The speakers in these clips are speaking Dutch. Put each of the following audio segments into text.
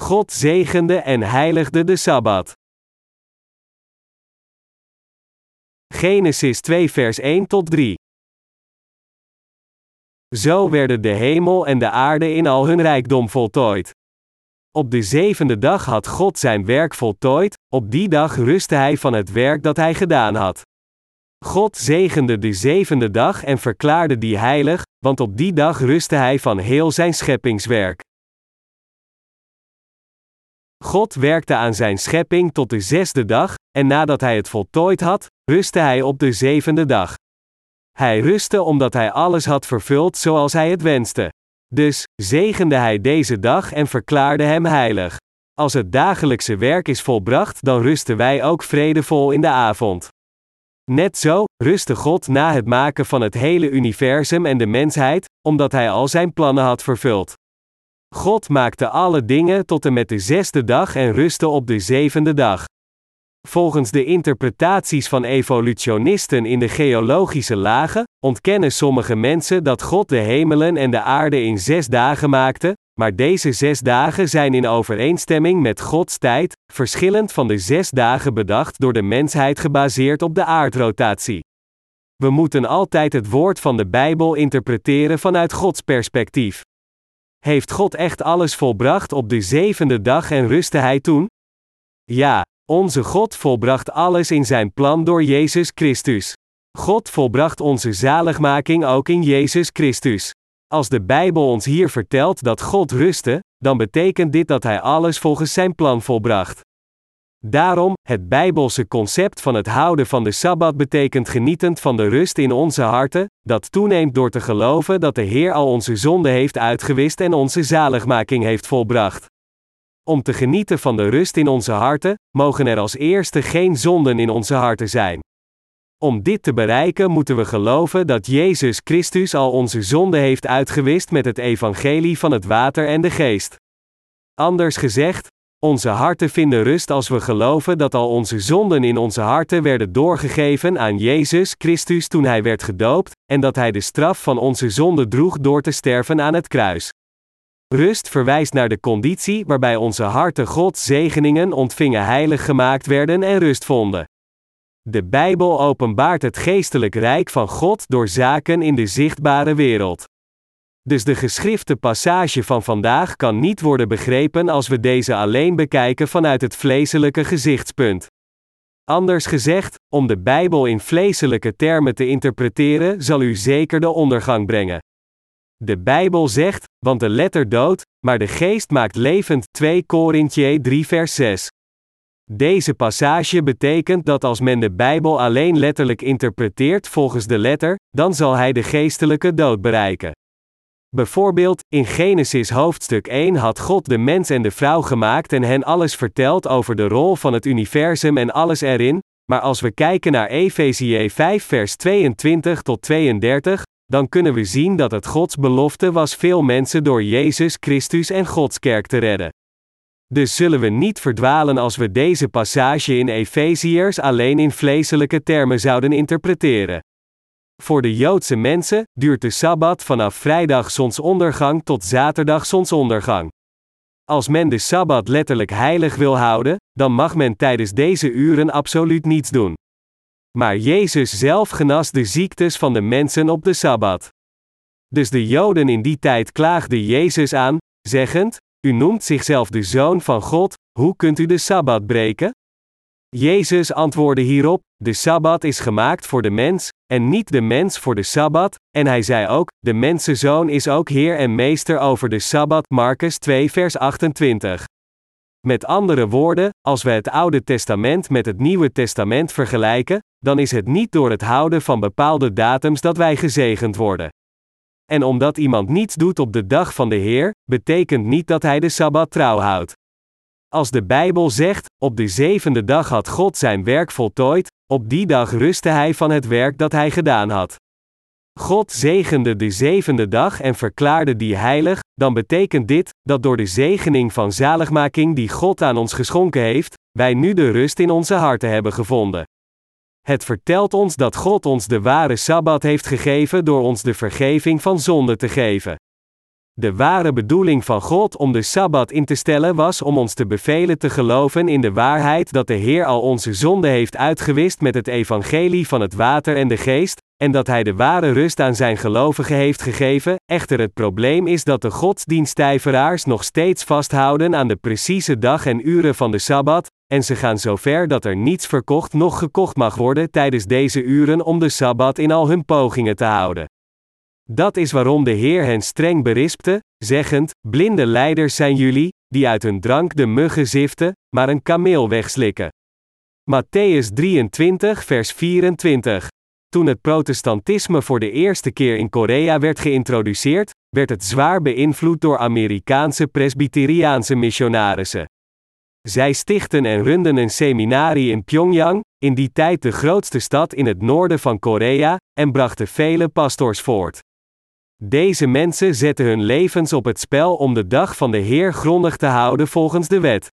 God zegende en heiligde de Sabbat. Genesis 2 vers 1 tot 3 Zo werden de hemel en de aarde in al hun rijkdom voltooid. Op de zevende dag had God zijn werk voltooid, op die dag rustte hij van het werk dat hij gedaan had. God zegende de zevende dag en verklaarde die heilig, want op die dag rustte hij van heel zijn scheppingswerk. God werkte aan zijn schepping tot de zesde dag, en nadat hij het voltooid had, rustte hij op de zevende dag. Hij rustte omdat hij alles had vervuld zoals hij het wenste. Dus zegende hij deze dag en verklaarde hem heilig. Als het dagelijkse werk is volbracht, dan rusten wij ook vredevol in de avond. Net zo rustte God na het maken van het hele universum en de mensheid, omdat hij al zijn plannen had vervuld. God maakte alle dingen tot en met de zesde dag en rustte op de zevende dag. Volgens de interpretaties van evolutionisten in de geologische lagen, ontkennen sommige mensen dat God de hemelen en de aarde in zes dagen maakte, maar deze zes dagen zijn in overeenstemming met Gods tijd, verschillend van de zes dagen bedacht door de mensheid gebaseerd op de aardrotatie. We moeten altijd het woord van de Bijbel interpreteren vanuit Gods perspectief. Heeft God echt alles volbracht op de zevende dag en rustte Hij toen? Ja, onze God volbracht alles in Zijn plan door Jezus Christus. God volbracht onze zaligmaking ook in Jezus Christus. Als de Bijbel ons hier vertelt dat God rustte, dan betekent dit dat Hij alles volgens Zijn plan volbracht. Daarom, het Bijbelse concept van het houden van de Sabbat betekent genietend van de rust in onze harten, dat toeneemt door te geloven dat de Heer al onze zonde heeft uitgewist en onze zaligmaking heeft volbracht. Om te genieten van de rust in onze harten, mogen er als eerste geen zonden in onze harten zijn. Om dit te bereiken moeten we geloven dat Jezus Christus al onze zonde heeft uitgewist met het evangelie van het water en de geest. Anders gezegd, onze harten vinden rust als we geloven dat al onze zonden in onze harten werden doorgegeven aan Jezus Christus toen Hij werd gedoopt, en dat Hij de straf van onze zonde droeg door te sterven aan het kruis. Rust verwijst naar de conditie waarbij onze harten Gods zegeningen ontvingen heilig gemaakt werden en rust vonden. De Bijbel openbaart het geestelijk rijk van God door zaken in de zichtbare wereld. Dus de geschrifte passage van vandaag kan niet worden begrepen als we deze alleen bekijken vanuit het vleeselijke gezichtspunt. Anders gezegd, om de Bijbel in vleeselijke termen te interpreteren, zal u zeker de ondergang brengen. De Bijbel zegt, want de letter dood, maar de geest maakt levend 2 Korintje 3 vers 6. Deze passage betekent dat als men de Bijbel alleen letterlijk interpreteert volgens de letter, dan zal hij de geestelijke dood bereiken. Bijvoorbeeld, in Genesis hoofdstuk 1 had God de mens en de vrouw gemaakt en hen alles verteld over de rol van het universum en alles erin, maar als we kijken naar Efezië 5 vers 22 tot 32, dan kunnen we zien dat het Gods belofte was veel mensen door Jezus Christus en Gods kerk te redden. Dus zullen we niet verdwalen als we deze passage in Efeziërs alleen in vleeselijke termen zouden interpreteren. Voor de Joodse mensen duurt de Sabbat vanaf vrijdag zonsondergang tot zaterdag zonsondergang. Als men de Sabbat letterlijk heilig wil houden, dan mag men tijdens deze uren absoluut niets doen. Maar Jezus zelf genas de ziektes van de mensen op de Sabbat. Dus de Joden in die tijd klaagden Jezus aan, zeggend: U noemt zichzelf de Zoon van God, hoe kunt u de Sabbat breken? Jezus antwoordde hierop: De Sabbat is gemaakt voor de mens, en niet de mens voor de Sabbat, en hij zei ook: De mensenzoon is ook Heer en Meester over de Sabbat. Marcus 2 vers 28. Met andere woorden, als we het Oude Testament met het Nieuwe Testament vergelijken, dan is het niet door het houden van bepaalde datums dat wij gezegend worden. En omdat iemand niets doet op de dag van de Heer, betekent niet dat hij de Sabbat trouw houdt. Als de Bijbel zegt, op de zevende dag had God zijn werk voltooid, op die dag rustte hij van het werk dat hij gedaan had. God zegende de zevende dag en verklaarde die heilig, dan betekent dit, dat door de zegening van zaligmaking die God aan ons geschonken heeft, wij nu de rust in onze harten hebben gevonden. Het vertelt ons dat God ons de ware Sabbat heeft gegeven door ons de vergeving van zonde te geven. De ware bedoeling van God om de Sabbat in te stellen was om ons te bevelen te geloven in de waarheid dat de Heer al onze zonde heeft uitgewist met het evangelie van het water en de geest, en dat Hij de ware rust aan zijn gelovigen heeft gegeven. Echter het probleem is dat de godsdienstijveraars nog steeds vasthouden aan de precieze dag en uren van de Sabbat, en ze gaan zover dat er niets verkocht noch gekocht mag worden tijdens deze uren om de Sabbat in al hun pogingen te houden. Dat is waarom de Heer hen streng berispte, zeggend: Blinde leiders zijn jullie, die uit hun drank de muggen ziften, maar een kameel wegslikken. Matthäus 23, vers 24. Toen het protestantisme voor de eerste keer in Korea werd geïntroduceerd, werd het zwaar beïnvloed door Amerikaanse Presbyteriaanse missionarissen. Zij stichten en runden een seminarie in Pyongyang, in die tijd de grootste stad in het noorden van Korea, en brachten vele pastors voort. Deze mensen zetten hun levens op het spel om de dag van de Heer grondig te houden volgens de wet.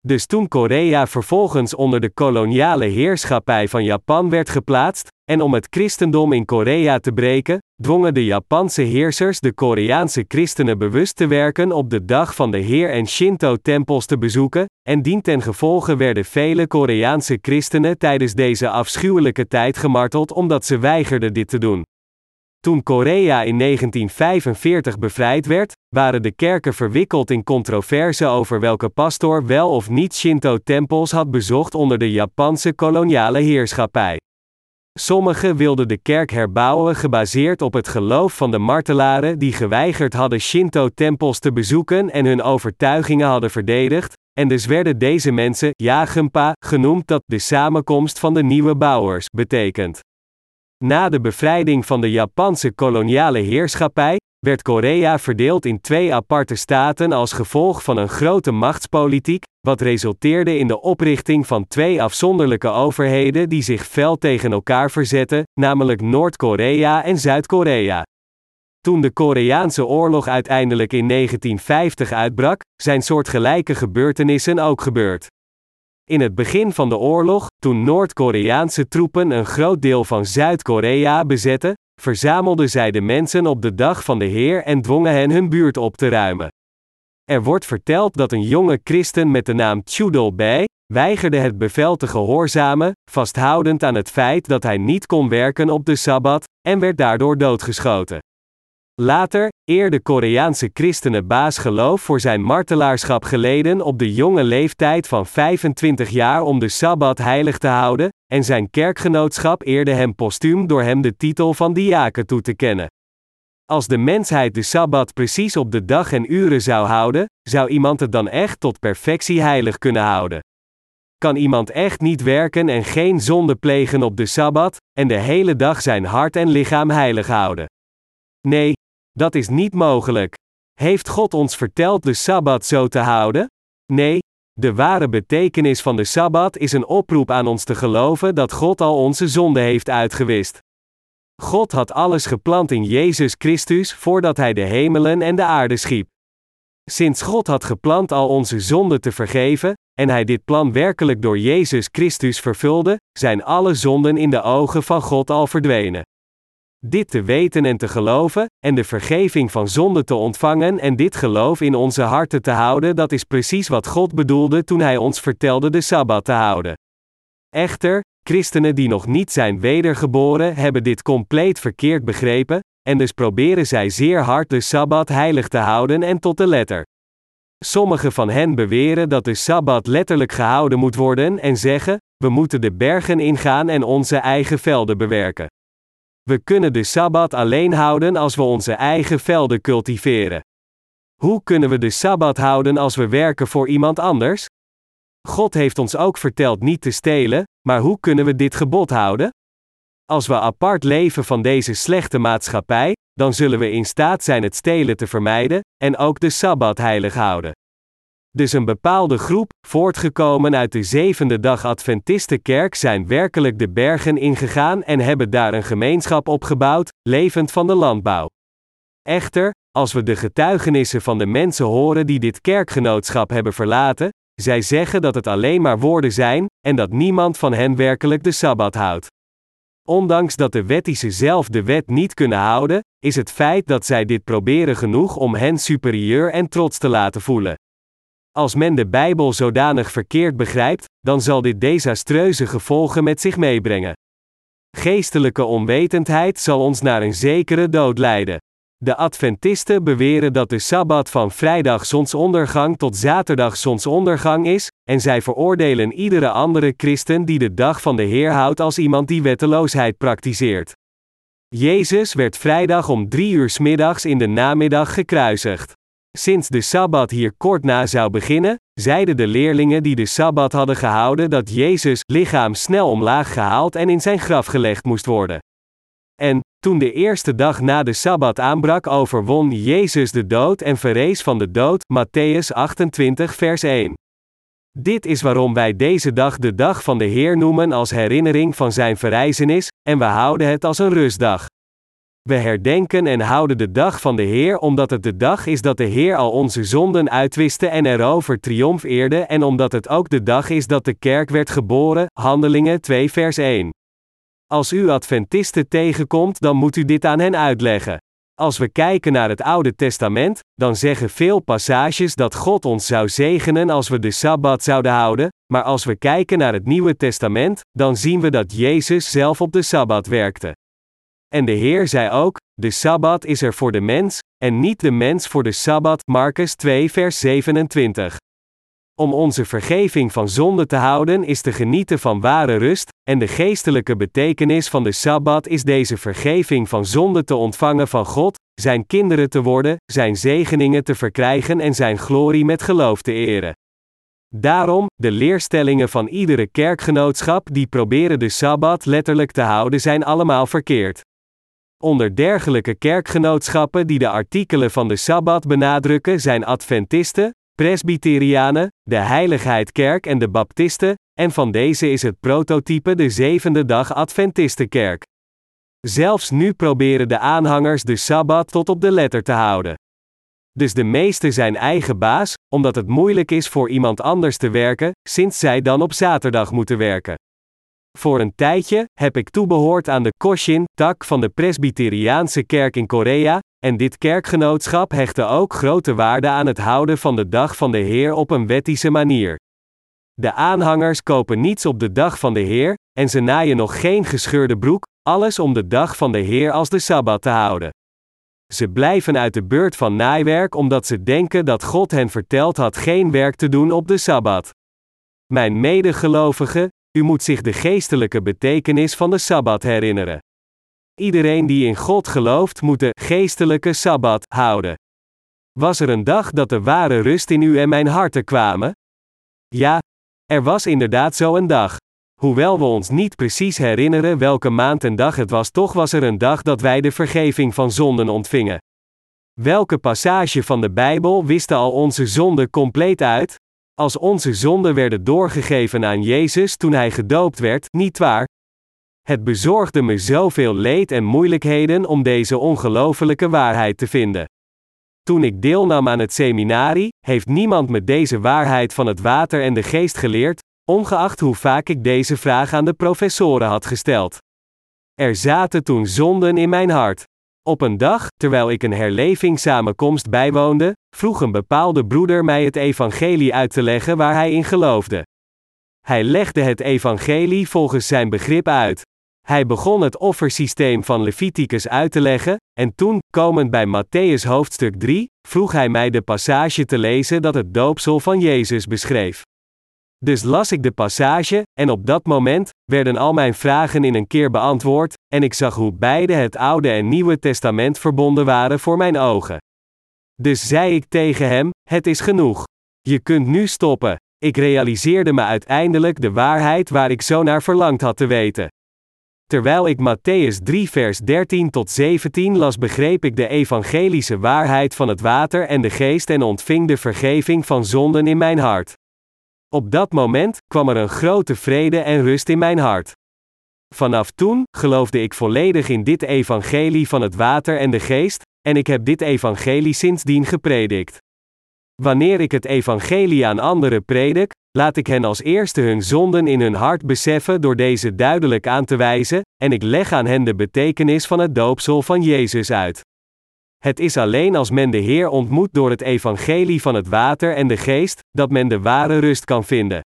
Dus toen Korea vervolgens onder de koloniale heerschappij van Japan werd geplaatst, en om het christendom in Korea te breken, dwongen de Japanse heersers de Koreaanse christenen bewust te werken op de dag van de Heer en Shinto-tempels te bezoeken, en dientengevolge werden vele Koreaanse christenen tijdens deze afschuwelijke tijd gemarteld omdat ze weigerden dit te doen. Toen Korea in 1945 bevrijd werd, waren de kerken verwikkeld in controverse over welke pastoor wel of niet Shinto-tempels had bezocht onder de Japanse koloniale heerschappij. Sommigen wilden de kerk herbouwen gebaseerd op het geloof van de martelaren die geweigerd hadden Shinto-tempels te bezoeken en hun overtuigingen hadden verdedigd, en dus werden deze mensen Yagenpa genoemd dat de samenkomst van de nieuwe bouwers betekent. Na de bevrijding van de Japanse koloniale heerschappij, werd Korea verdeeld in twee aparte staten als gevolg van een grote machtspolitiek, wat resulteerde in de oprichting van twee afzonderlijke overheden die zich fel tegen elkaar verzetten, namelijk Noord-Korea en Zuid-Korea. Toen de Koreaanse oorlog uiteindelijk in 1950 uitbrak, zijn soortgelijke gebeurtenissen ook gebeurd. In het begin van de oorlog, toen Noord-Koreaanse troepen een groot deel van Zuid-Korea bezetten, verzamelden zij de mensen op de dag van de Heer en dwongen hen hun buurt op te ruimen. Er wordt verteld dat een jonge christen met de naam Chudol Bae weigerde het bevel te gehoorzamen, vasthoudend aan het feit dat hij niet kon werken op de sabbat, en werd daardoor doodgeschoten. Later, eer de Koreaanse christenen baas geloof voor zijn martelaarschap geleden op de jonge leeftijd van 25 jaar om de Sabbat heilig te houden, en zijn kerkgenootschap eerde hem postuum door hem de titel van diaken toe te kennen. Als de mensheid de Sabbat precies op de dag en uren zou houden, zou iemand het dan echt tot perfectie heilig kunnen houden. Kan iemand echt niet werken en geen zonde plegen op de Sabbat, en de hele dag zijn hart en lichaam heilig houden? Nee, dat is niet mogelijk. Heeft God ons verteld de Sabbat zo te houden? Nee, de ware betekenis van de Sabbat is een oproep aan ons te geloven dat God al onze zonde heeft uitgewist. God had alles gepland in Jezus Christus voordat Hij de hemelen en de aarde schiep. Sinds God had gepland al onze zonden te vergeven, en Hij dit plan werkelijk door Jezus Christus vervulde, zijn alle zonden in de ogen van God al verdwenen. Dit te weten en te geloven, en de vergeving van zonde te ontvangen en dit geloof in onze harten te houden, dat is precies wat God bedoelde toen Hij ons vertelde de Sabbat te houden. Echter, christenen die nog niet zijn wedergeboren hebben dit compleet verkeerd begrepen, en dus proberen zij zeer hard de Sabbat heilig te houden en tot de letter. Sommigen van hen beweren dat de Sabbat letterlijk gehouden moet worden en zeggen: we moeten de bergen ingaan en onze eigen velden bewerken. We kunnen de Sabbat alleen houden als we onze eigen velden cultiveren. Hoe kunnen we de Sabbat houden als we werken voor iemand anders? God heeft ons ook verteld niet te stelen, maar hoe kunnen we dit gebod houden? Als we apart leven van deze slechte maatschappij, dan zullen we in staat zijn het stelen te vermijden en ook de Sabbat heilig houden. Dus een bepaalde groep, voortgekomen uit de zevende dag Adventistenkerk, zijn werkelijk de bergen ingegaan en hebben daar een gemeenschap opgebouwd, levend van de landbouw. Echter, als we de getuigenissen van de mensen horen die dit kerkgenootschap hebben verlaten, zij zeggen dat het alleen maar woorden zijn, en dat niemand van hen werkelijk de sabbat houdt. Ondanks dat de wettische zelf de wet niet kunnen houden, is het feit dat zij dit proberen genoeg om hen superieur en trots te laten voelen. Als men de Bijbel zodanig verkeerd begrijpt, dan zal dit desastreuze gevolgen met zich meebrengen. Geestelijke onwetendheid zal ons naar een zekere dood leiden. De Adventisten beweren dat de Sabbat van vrijdag zonsondergang tot zaterdag zonsondergang is, en zij veroordelen iedere andere christen die de dag van de Heer houdt als iemand die wetteloosheid praktiseert. Jezus werd vrijdag om drie uur middags in de namiddag gekruisigd. Sinds de Sabbat hier kort na zou beginnen, zeiden de leerlingen die de Sabbat hadden gehouden dat Jezus lichaam snel omlaag gehaald en in zijn graf gelegd moest worden. En, toen de eerste dag na de Sabbat aanbrak, overwon Jezus de dood en verrees van de dood, Matthäus 28 vers 1. Dit is waarom wij deze dag de dag van de Heer noemen als herinnering van zijn verrijzenis, en we houden het als een rustdag. We herdenken en houden de dag van de Heer omdat het de dag is dat de Heer al onze zonden uitwiste en erover triomfeerde en omdat het ook de dag is dat de kerk werd geboren, Handelingen 2 vers 1. Als u Adventisten tegenkomt, dan moet u dit aan hen uitleggen. Als we kijken naar het Oude Testament, dan zeggen veel passages dat God ons zou zegenen als we de Sabbat zouden houden, maar als we kijken naar het Nieuwe Testament, dan zien we dat Jezus zelf op de Sabbat werkte. En de Heer zei ook: De Sabbat is er voor de mens, en niet de mens voor de Sabbat. Marcus 2, vers 27. Om onze vergeving van zonde te houden is te genieten van ware rust, en de geestelijke betekenis van de Sabbat is deze vergeving van zonde te ontvangen van God, zijn kinderen te worden, zijn zegeningen te verkrijgen en zijn glorie met geloof te eren. Daarom, de leerstellingen van iedere kerkgenootschap die proberen de Sabbat letterlijk te houden zijn allemaal verkeerd. Onder dergelijke kerkgenootschappen die de artikelen van de Sabbat benadrukken zijn Adventisten, Presbyterianen, de Heiligheidkerk en de Baptisten, en van deze is het prototype de zevende dag Adventistenkerk. Zelfs nu proberen de aanhangers de Sabbat tot op de letter te houden. Dus de meeste zijn eigen baas, omdat het moeilijk is voor iemand anders te werken, sinds zij dan op zaterdag moeten werken. Voor een tijdje heb ik toebehoord aan de Koshin-tak van de Presbyteriaanse kerk in Korea, en dit kerkgenootschap hechtte ook grote waarde aan het houden van de dag van de Heer op een wettische manier. De aanhangers kopen niets op de dag van de Heer, en ze naaien nog geen gescheurde broek, alles om de dag van de Heer als de Sabbat te houden. Ze blijven uit de beurt van naaiwerk omdat ze denken dat God hen verteld had geen werk te doen op de Sabbat. Mijn medegelovigen, u moet zich de geestelijke betekenis van de Sabbat herinneren. Iedereen die in God gelooft moet de geestelijke Sabbat houden. Was er een dag dat de ware rust in u en mijn harten kwamen? Ja, er was inderdaad zo een dag. Hoewel we ons niet precies herinneren welke maand en dag het was, toch was er een dag dat wij de vergeving van zonden ontvingen. Welke passage van de Bijbel wisten al onze zonden compleet uit? Als onze zonden werden doorgegeven aan Jezus toen hij gedoopt werd, niet waar? Het bezorgde me zoveel leed en moeilijkheden om deze ongelofelijke waarheid te vinden. Toen ik deelnam aan het seminarie, heeft niemand me deze waarheid van het water en de geest geleerd, ongeacht hoe vaak ik deze vraag aan de professoren had gesteld. Er zaten toen zonden in mijn hart. Op een dag, terwijl ik een herlevingssamenkomst bijwoonde, vroeg een bepaalde broeder mij het evangelie uit te leggen waar hij in geloofde. Hij legde het evangelie volgens zijn begrip uit. Hij begon het offersysteem van Leviticus uit te leggen, en toen, komend bij Matthäus hoofdstuk 3, vroeg hij mij de passage te lezen dat het doopsel van Jezus beschreef. Dus las ik de passage, en op dat moment werden al mijn vragen in een keer beantwoord, en ik zag hoe beide het Oude en Nieuwe Testament verbonden waren voor mijn ogen. Dus zei ik tegen hem: Het is genoeg. Je kunt nu stoppen. Ik realiseerde me uiteindelijk de waarheid waar ik zo naar verlangd had te weten. Terwijl ik Matthäus 3 vers 13 tot 17 las, begreep ik de evangelische waarheid van het water en de geest en ontving de vergeving van zonden in mijn hart. Op dat moment kwam er een grote vrede en rust in mijn hart. Vanaf toen geloofde ik volledig in dit evangelie van het water en de geest, en ik heb dit evangelie sindsdien gepredikt. Wanneer ik het evangelie aan anderen predik, laat ik hen als eerste hun zonden in hun hart beseffen door deze duidelijk aan te wijzen, en ik leg aan hen de betekenis van het doopsel van Jezus uit. Het is alleen als men de Heer ontmoet door het evangelie van het water en de geest, dat men de ware rust kan vinden.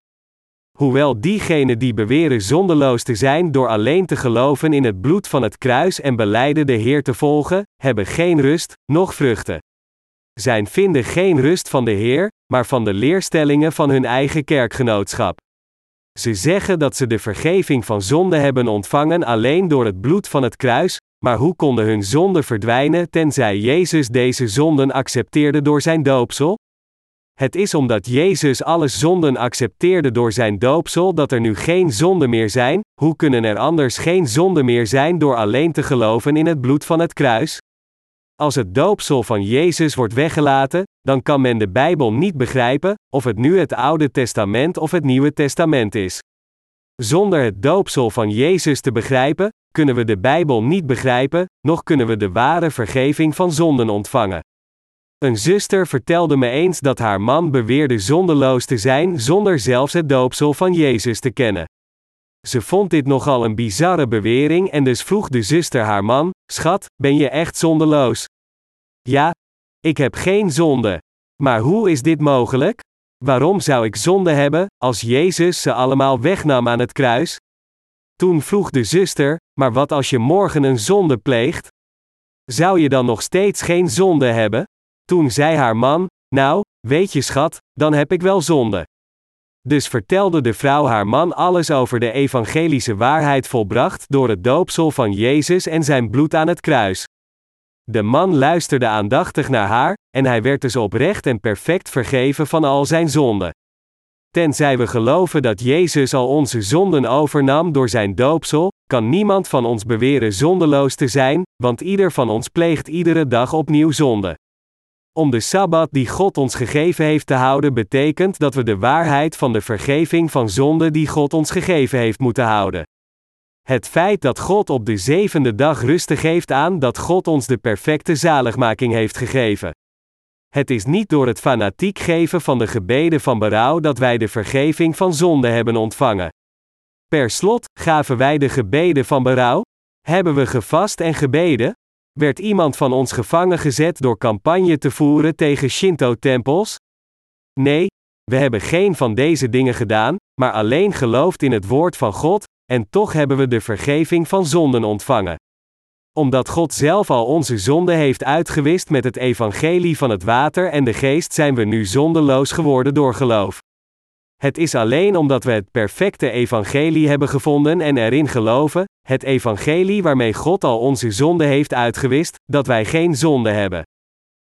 Hoewel diegenen die beweren zondeloos te zijn door alleen te geloven in het bloed van het kruis en beleiden de Heer te volgen, hebben geen rust, noch vruchten. Zij vinden geen rust van de Heer, maar van de leerstellingen van hun eigen kerkgenootschap. Ze zeggen dat ze de vergeving van zonde hebben ontvangen alleen door het bloed van het kruis, maar hoe konden hun zonden verdwijnen tenzij Jezus deze zonden accepteerde door zijn doopsel? Het is omdat Jezus alle zonden accepteerde door zijn doopsel dat er nu geen zonden meer zijn, hoe kunnen er anders geen zonden meer zijn door alleen te geloven in het bloed van het kruis? Als het doopsel van Jezus wordt weggelaten, dan kan men de Bijbel niet begrijpen, of het nu het Oude Testament of het Nieuwe Testament is. Zonder het doopsel van Jezus te begrijpen, kunnen we de Bijbel niet begrijpen, noch kunnen we de ware vergeving van zonden ontvangen. Een zuster vertelde me eens dat haar man beweerde zondeloos te zijn zonder zelfs het doopsel van Jezus te kennen. Ze vond dit nogal een bizarre bewering en dus vroeg de zuster haar man: Schat, ben je echt zondeloos? Ja, ik heb geen zonde. Maar hoe is dit mogelijk? Waarom zou ik zonde hebben, als Jezus ze allemaal wegnam aan het kruis? Toen vroeg de zuster: Maar wat als je morgen een zonde pleegt? Zou je dan nog steeds geen zonde hebben? Toen zei haar man: Nou, weet je schat, dan heb ik wel zonde. Dus vertelde de vrouw haar man alles over de evangelische waarheid volbracht door het doopsel van Jezus en zijn bloed aan het kruis. De man luisterde aandachtig naar haar, en hij werd dus oprecht en perfect vergeven van al zijn zonden. Tenzij we geloven dat Jezus al onze zonden overnam door zijn doopsel, kan niemand van ons beweren zondeloos te zijn, want ieder van ons pleegt iedere dag opnieuw zonde. Om de sabbat die God ons gegeven heeft te houden betekent dat we de waarheid van de vergeving van zonde die God ons gegeven heeft moeten houden. Het feit dat God op de zevende dag rusten geeft aan dat God ons de perfecte zaligmaking heeft gegeven. Het is niet door het fanatiek geven van de gebeden van berouw dat wij de vergeving van zonde hebben ontvangen. Per slot, gaven wij de gebeden van berouw? Hebben we gevast en gebeden? Werd iemand van ons gevangen gezet door campagne te voeren tegen Shinto-tempels? Nee, we hebben geen van deze dingen gedaan, maar alleen geloofd in het woord van God, en toch hebben we de vergeving van zonden ontvangen. Omdat God zelf al onze zonden heeft uitgewist met het evangelie van het water en de geest, zijn we nu zondeloos geworden door geloof. Het is alleen omdat we het perfecte evangelie hebben gevonden en erin geloven, het evangelie waarmee God al onze zonde heeft uitgewist, dat wij geen zonde hebben.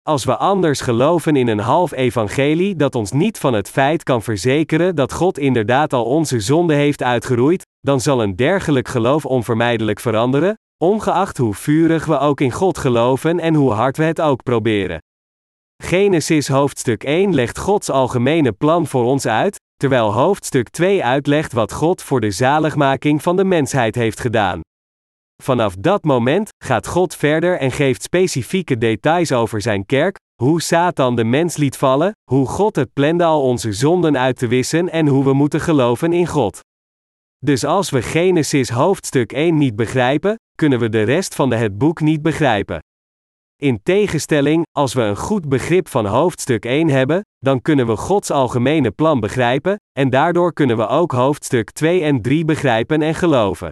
Als we anders geloven in een half evangelie dat ons niet van het feit kan verzekeren dat God inderdaad al onze zonde heeft uitgeroeid, dan zal een dergelijk geloof onvermijdelijk veranderen, ongeacht hoe vurig we ook in God geloven en hoe hard we het ook proberen. Genesis hoofdstuk 1 legt Gods algemene plan voor ons uit, terwijl hoofdstuk 2 uitlegt wat God voor de zaligmaking van de mensheid heeft gedaan. Vanaf dat moment gaat God verder en geeft specifieke details over zijn kerk, hoe Satan de mens liet vallen, hoe God het plande al onze zonden uit te wissen en hoe we moeten geloven in God. Dus als we Genesis hoofdstuk 1 niet begrijpen, kunnen we de rest van het boek niet begrijpen. In tegenstelling, als we een goed begrip van hoofdstuk 1 hebben, dan kunnen we Gods algemene plan begrijpen, en daardoor kunnen we ook hoofdstuk 2 en 3 begrijpen en geloven.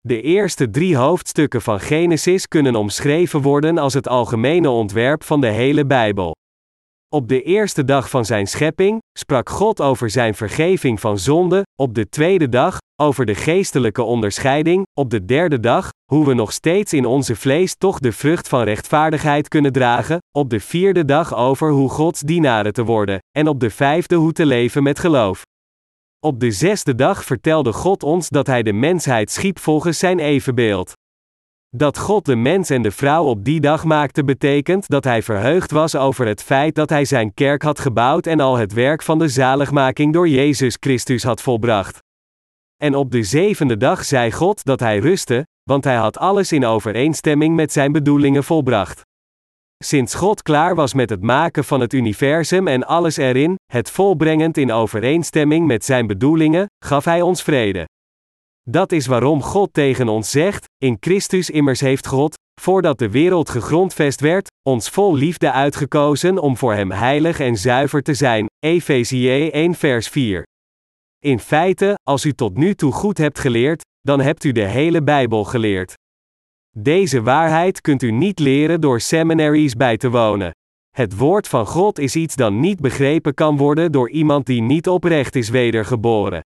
De eerste drie hoofdstukken van Genesis kunnen omschreven worden als het algemene ontwerp van de hele Bijbel. Op de eerste dag van zijn schepping sprak God over zijn vergeving van zonde, op de tweede dag over de geestelijke onderscheiding, op de derde dag hoe we nog steeds in onze vlees toch de vrucht van rechtvaardigheid kunnen dragen, op de vierde dag over hoe Gods dienaren te worden, en op de vijfde hoe te leven met geloof. Op de zesde dag vertelde God ons dat Hij de mensheid schiep volgens Zijn evenbeeld. Dat God de mens en de vrouw op die dag maakte betekent dat Hij verheugd was over het feit dat Hij Zijn kerk had gebouwd en al het werk van de zaligmaking door Jezus Christus had volbracht. En op de zevende dag zei God dat Hij rustte, want Hij had alles in overeenstemming met Zijn bedoelingen volbracht. Sinds God klaar was met het maken van het universum en alles erin, het volbrengend in overeenstemming met zijn bedoelingen, gaf Hij ons vrede. Dat is waarom God tegen ons zegt: In Christus immers heeft God, voordat de wereld gegrondvest werd, ons vol liefde uitgekozen om voor Hem heilig en zuiver te zijn. Efezië 1 vers 4. In feite, als u tot nu toe goed hebt geleerd, dan hebt u de hele Bijbel geleerd. Deze waarheid kunt u niet leren door seminaries bij te wonen. Het woord van God is iets dat niet begrepen kan worden door iemand die niet oprecht is wedergeboren.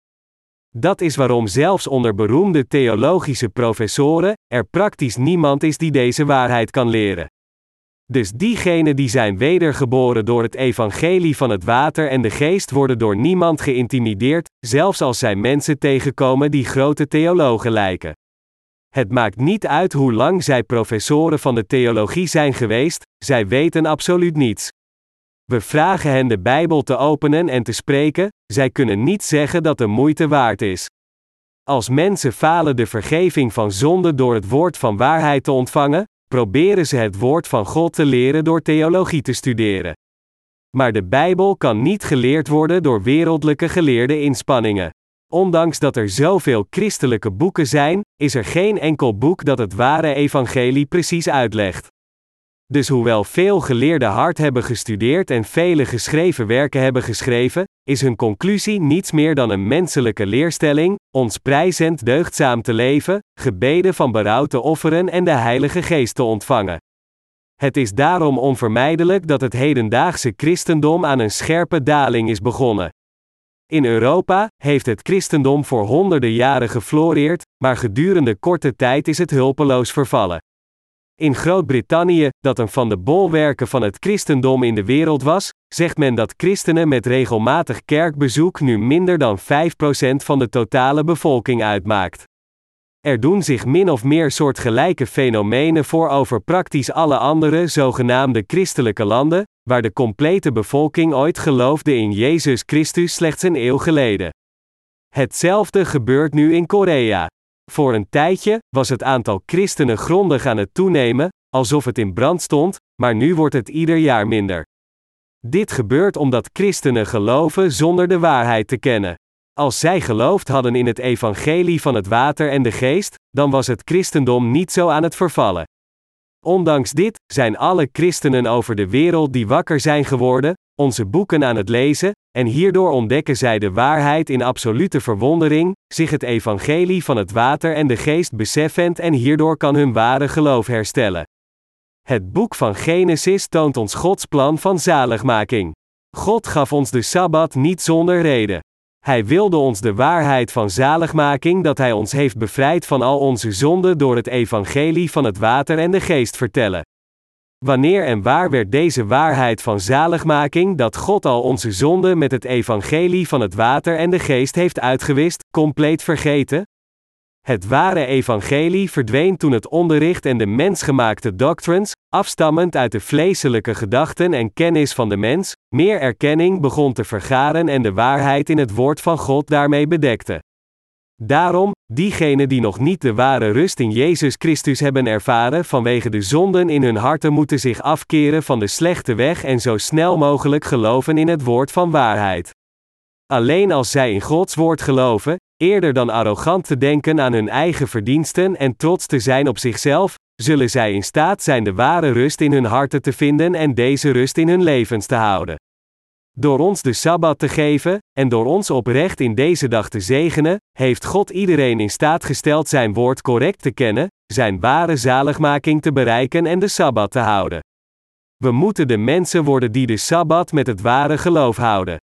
Dat is waarom zelfs onder beroemde theologische professoren er praktisch niemand is die deze waarheid kan leren. Dus diegenen die zijn wedergeboren door het evangelie van het water en de geest worden door niemand geïntimideerd, zelfs als zij mensen tegenkomen die grote theologen lijken. Het maakt niet uit hoe lang zij professoren van de theologie zijn geweest, zij weten absoluut niets. We vragen hen de Bijbel te openen en te spreken, zij kunnen niet zeggen dat de moeite waard is. Als mensen falen de vergeving van zonde door het woord van waarheid te ontvangen, proberen ze het woord van God te leren door theologie te studeren. Maar de Bijbel kan niet geleerd worden door wereldlijke geleerde inspanningen. Ondanks dat er zoveel christelijke boeken zijn, is er geen enkel boek dat het ware evangelie precies uitlegt. Dus hoewel veel geleerden hard hebben gestudeerd en vele geschreven werken hebben geschreven, is hun conclusie niets meer dan een menselijke leerstelling, ons prijzend deugdzaam te leven, gebeden van berouw te offeren en de Heilige Geest te ontvangen. Het is daarom onvermijdelijk dat het hedendaagse christendom aan een scherpe daling is begonnen. In Europa heeft het christendom voor honderden jaren gefloreerd, maar gedurende korte tijd is het hulpeloos vervallen. In Groot-Brittannië, dat een van de bolwerken van het christendom in de wereld was, zegt men dat christenen met regelmatig kerkbezoek nu minder dan 5% van de totale bevolking uitmaakt. Er doen zich min of meer soortgelijke fenomenen voor over praktisch alle andere zogenaamde christelijke landen, waar de complete bevolking ooit geloofde in Jezus Christus slechts een eeuw geleden. Hetzelfde gebeurt nu in Korea. Voor een tijdje was het aantal christenen grondig aan het toenemen, alsof het in brand stond, maar nu wordt het ieder jaar minder. Dit gebeurt omdat christenen geloven zonder de waarheid te kennen. Als zij geloofd hadden in het evangelie van het water en de geest, dan was het christendom niet zo aan het vervallen. Ondanks dit zijn alle christenen over de wereld die wakker zijn geworden, onze boeken aan het lezen, en hierdoor ontdekken zij de waarheid in absolute verwondering, zich het evangelie van het water en de geest beseffend en hierdoor kan hun ware geloof herstellen. Het boek van Genesis toont ons Gods plan van zaligmaking. God gaf ons de Sabbat niet zonder reden. Hij wilde ons de waarheid van zaligmaking dat Hij ons heeft bevrijd van al onze zonden door het evangelie van het water en de geest vertellen. Wanneer en waar werd deze waarheid van zaligmaking dat God al onze zonden met het evangelie van het water en de geest heeft uitgewist, compleet vergeten? Het ware evangelie verdween toen het onderricht en de mensgemaakte doctrines, afstammend uit de vleeselijke gedachten en kennis van de mens, meer erkenning begon te vergaren en de waarheid in het woord van God daarmee bedekte. Daarom, diegenen die nog niet de ware rust in Jezus Christus hebben ervaren vanwege de zonden in hun harten moeten zich afkeren van de slechte weg en zo snel mogelijk geloven in het woord van waarheid. Alleen als zij in Gods woord geloven, eerder dan arrogant te denken aan hun eigen verdiensten en trots te zijn op zichzelf, zullen zij in staat zijn de ware rust in hun harten te vinden en deze rust in hun levens te houden. Door ons de Sabbat te geven, en door ons oprecht in deze dag te zegenen, heeft God iedereen in staat gesteld zijn woord correct te kennen, zijn ware zaligmaking te bereiken en de Sabbat te houden. We moeten de mensen worden die de Sabbat met het ware geloof houden.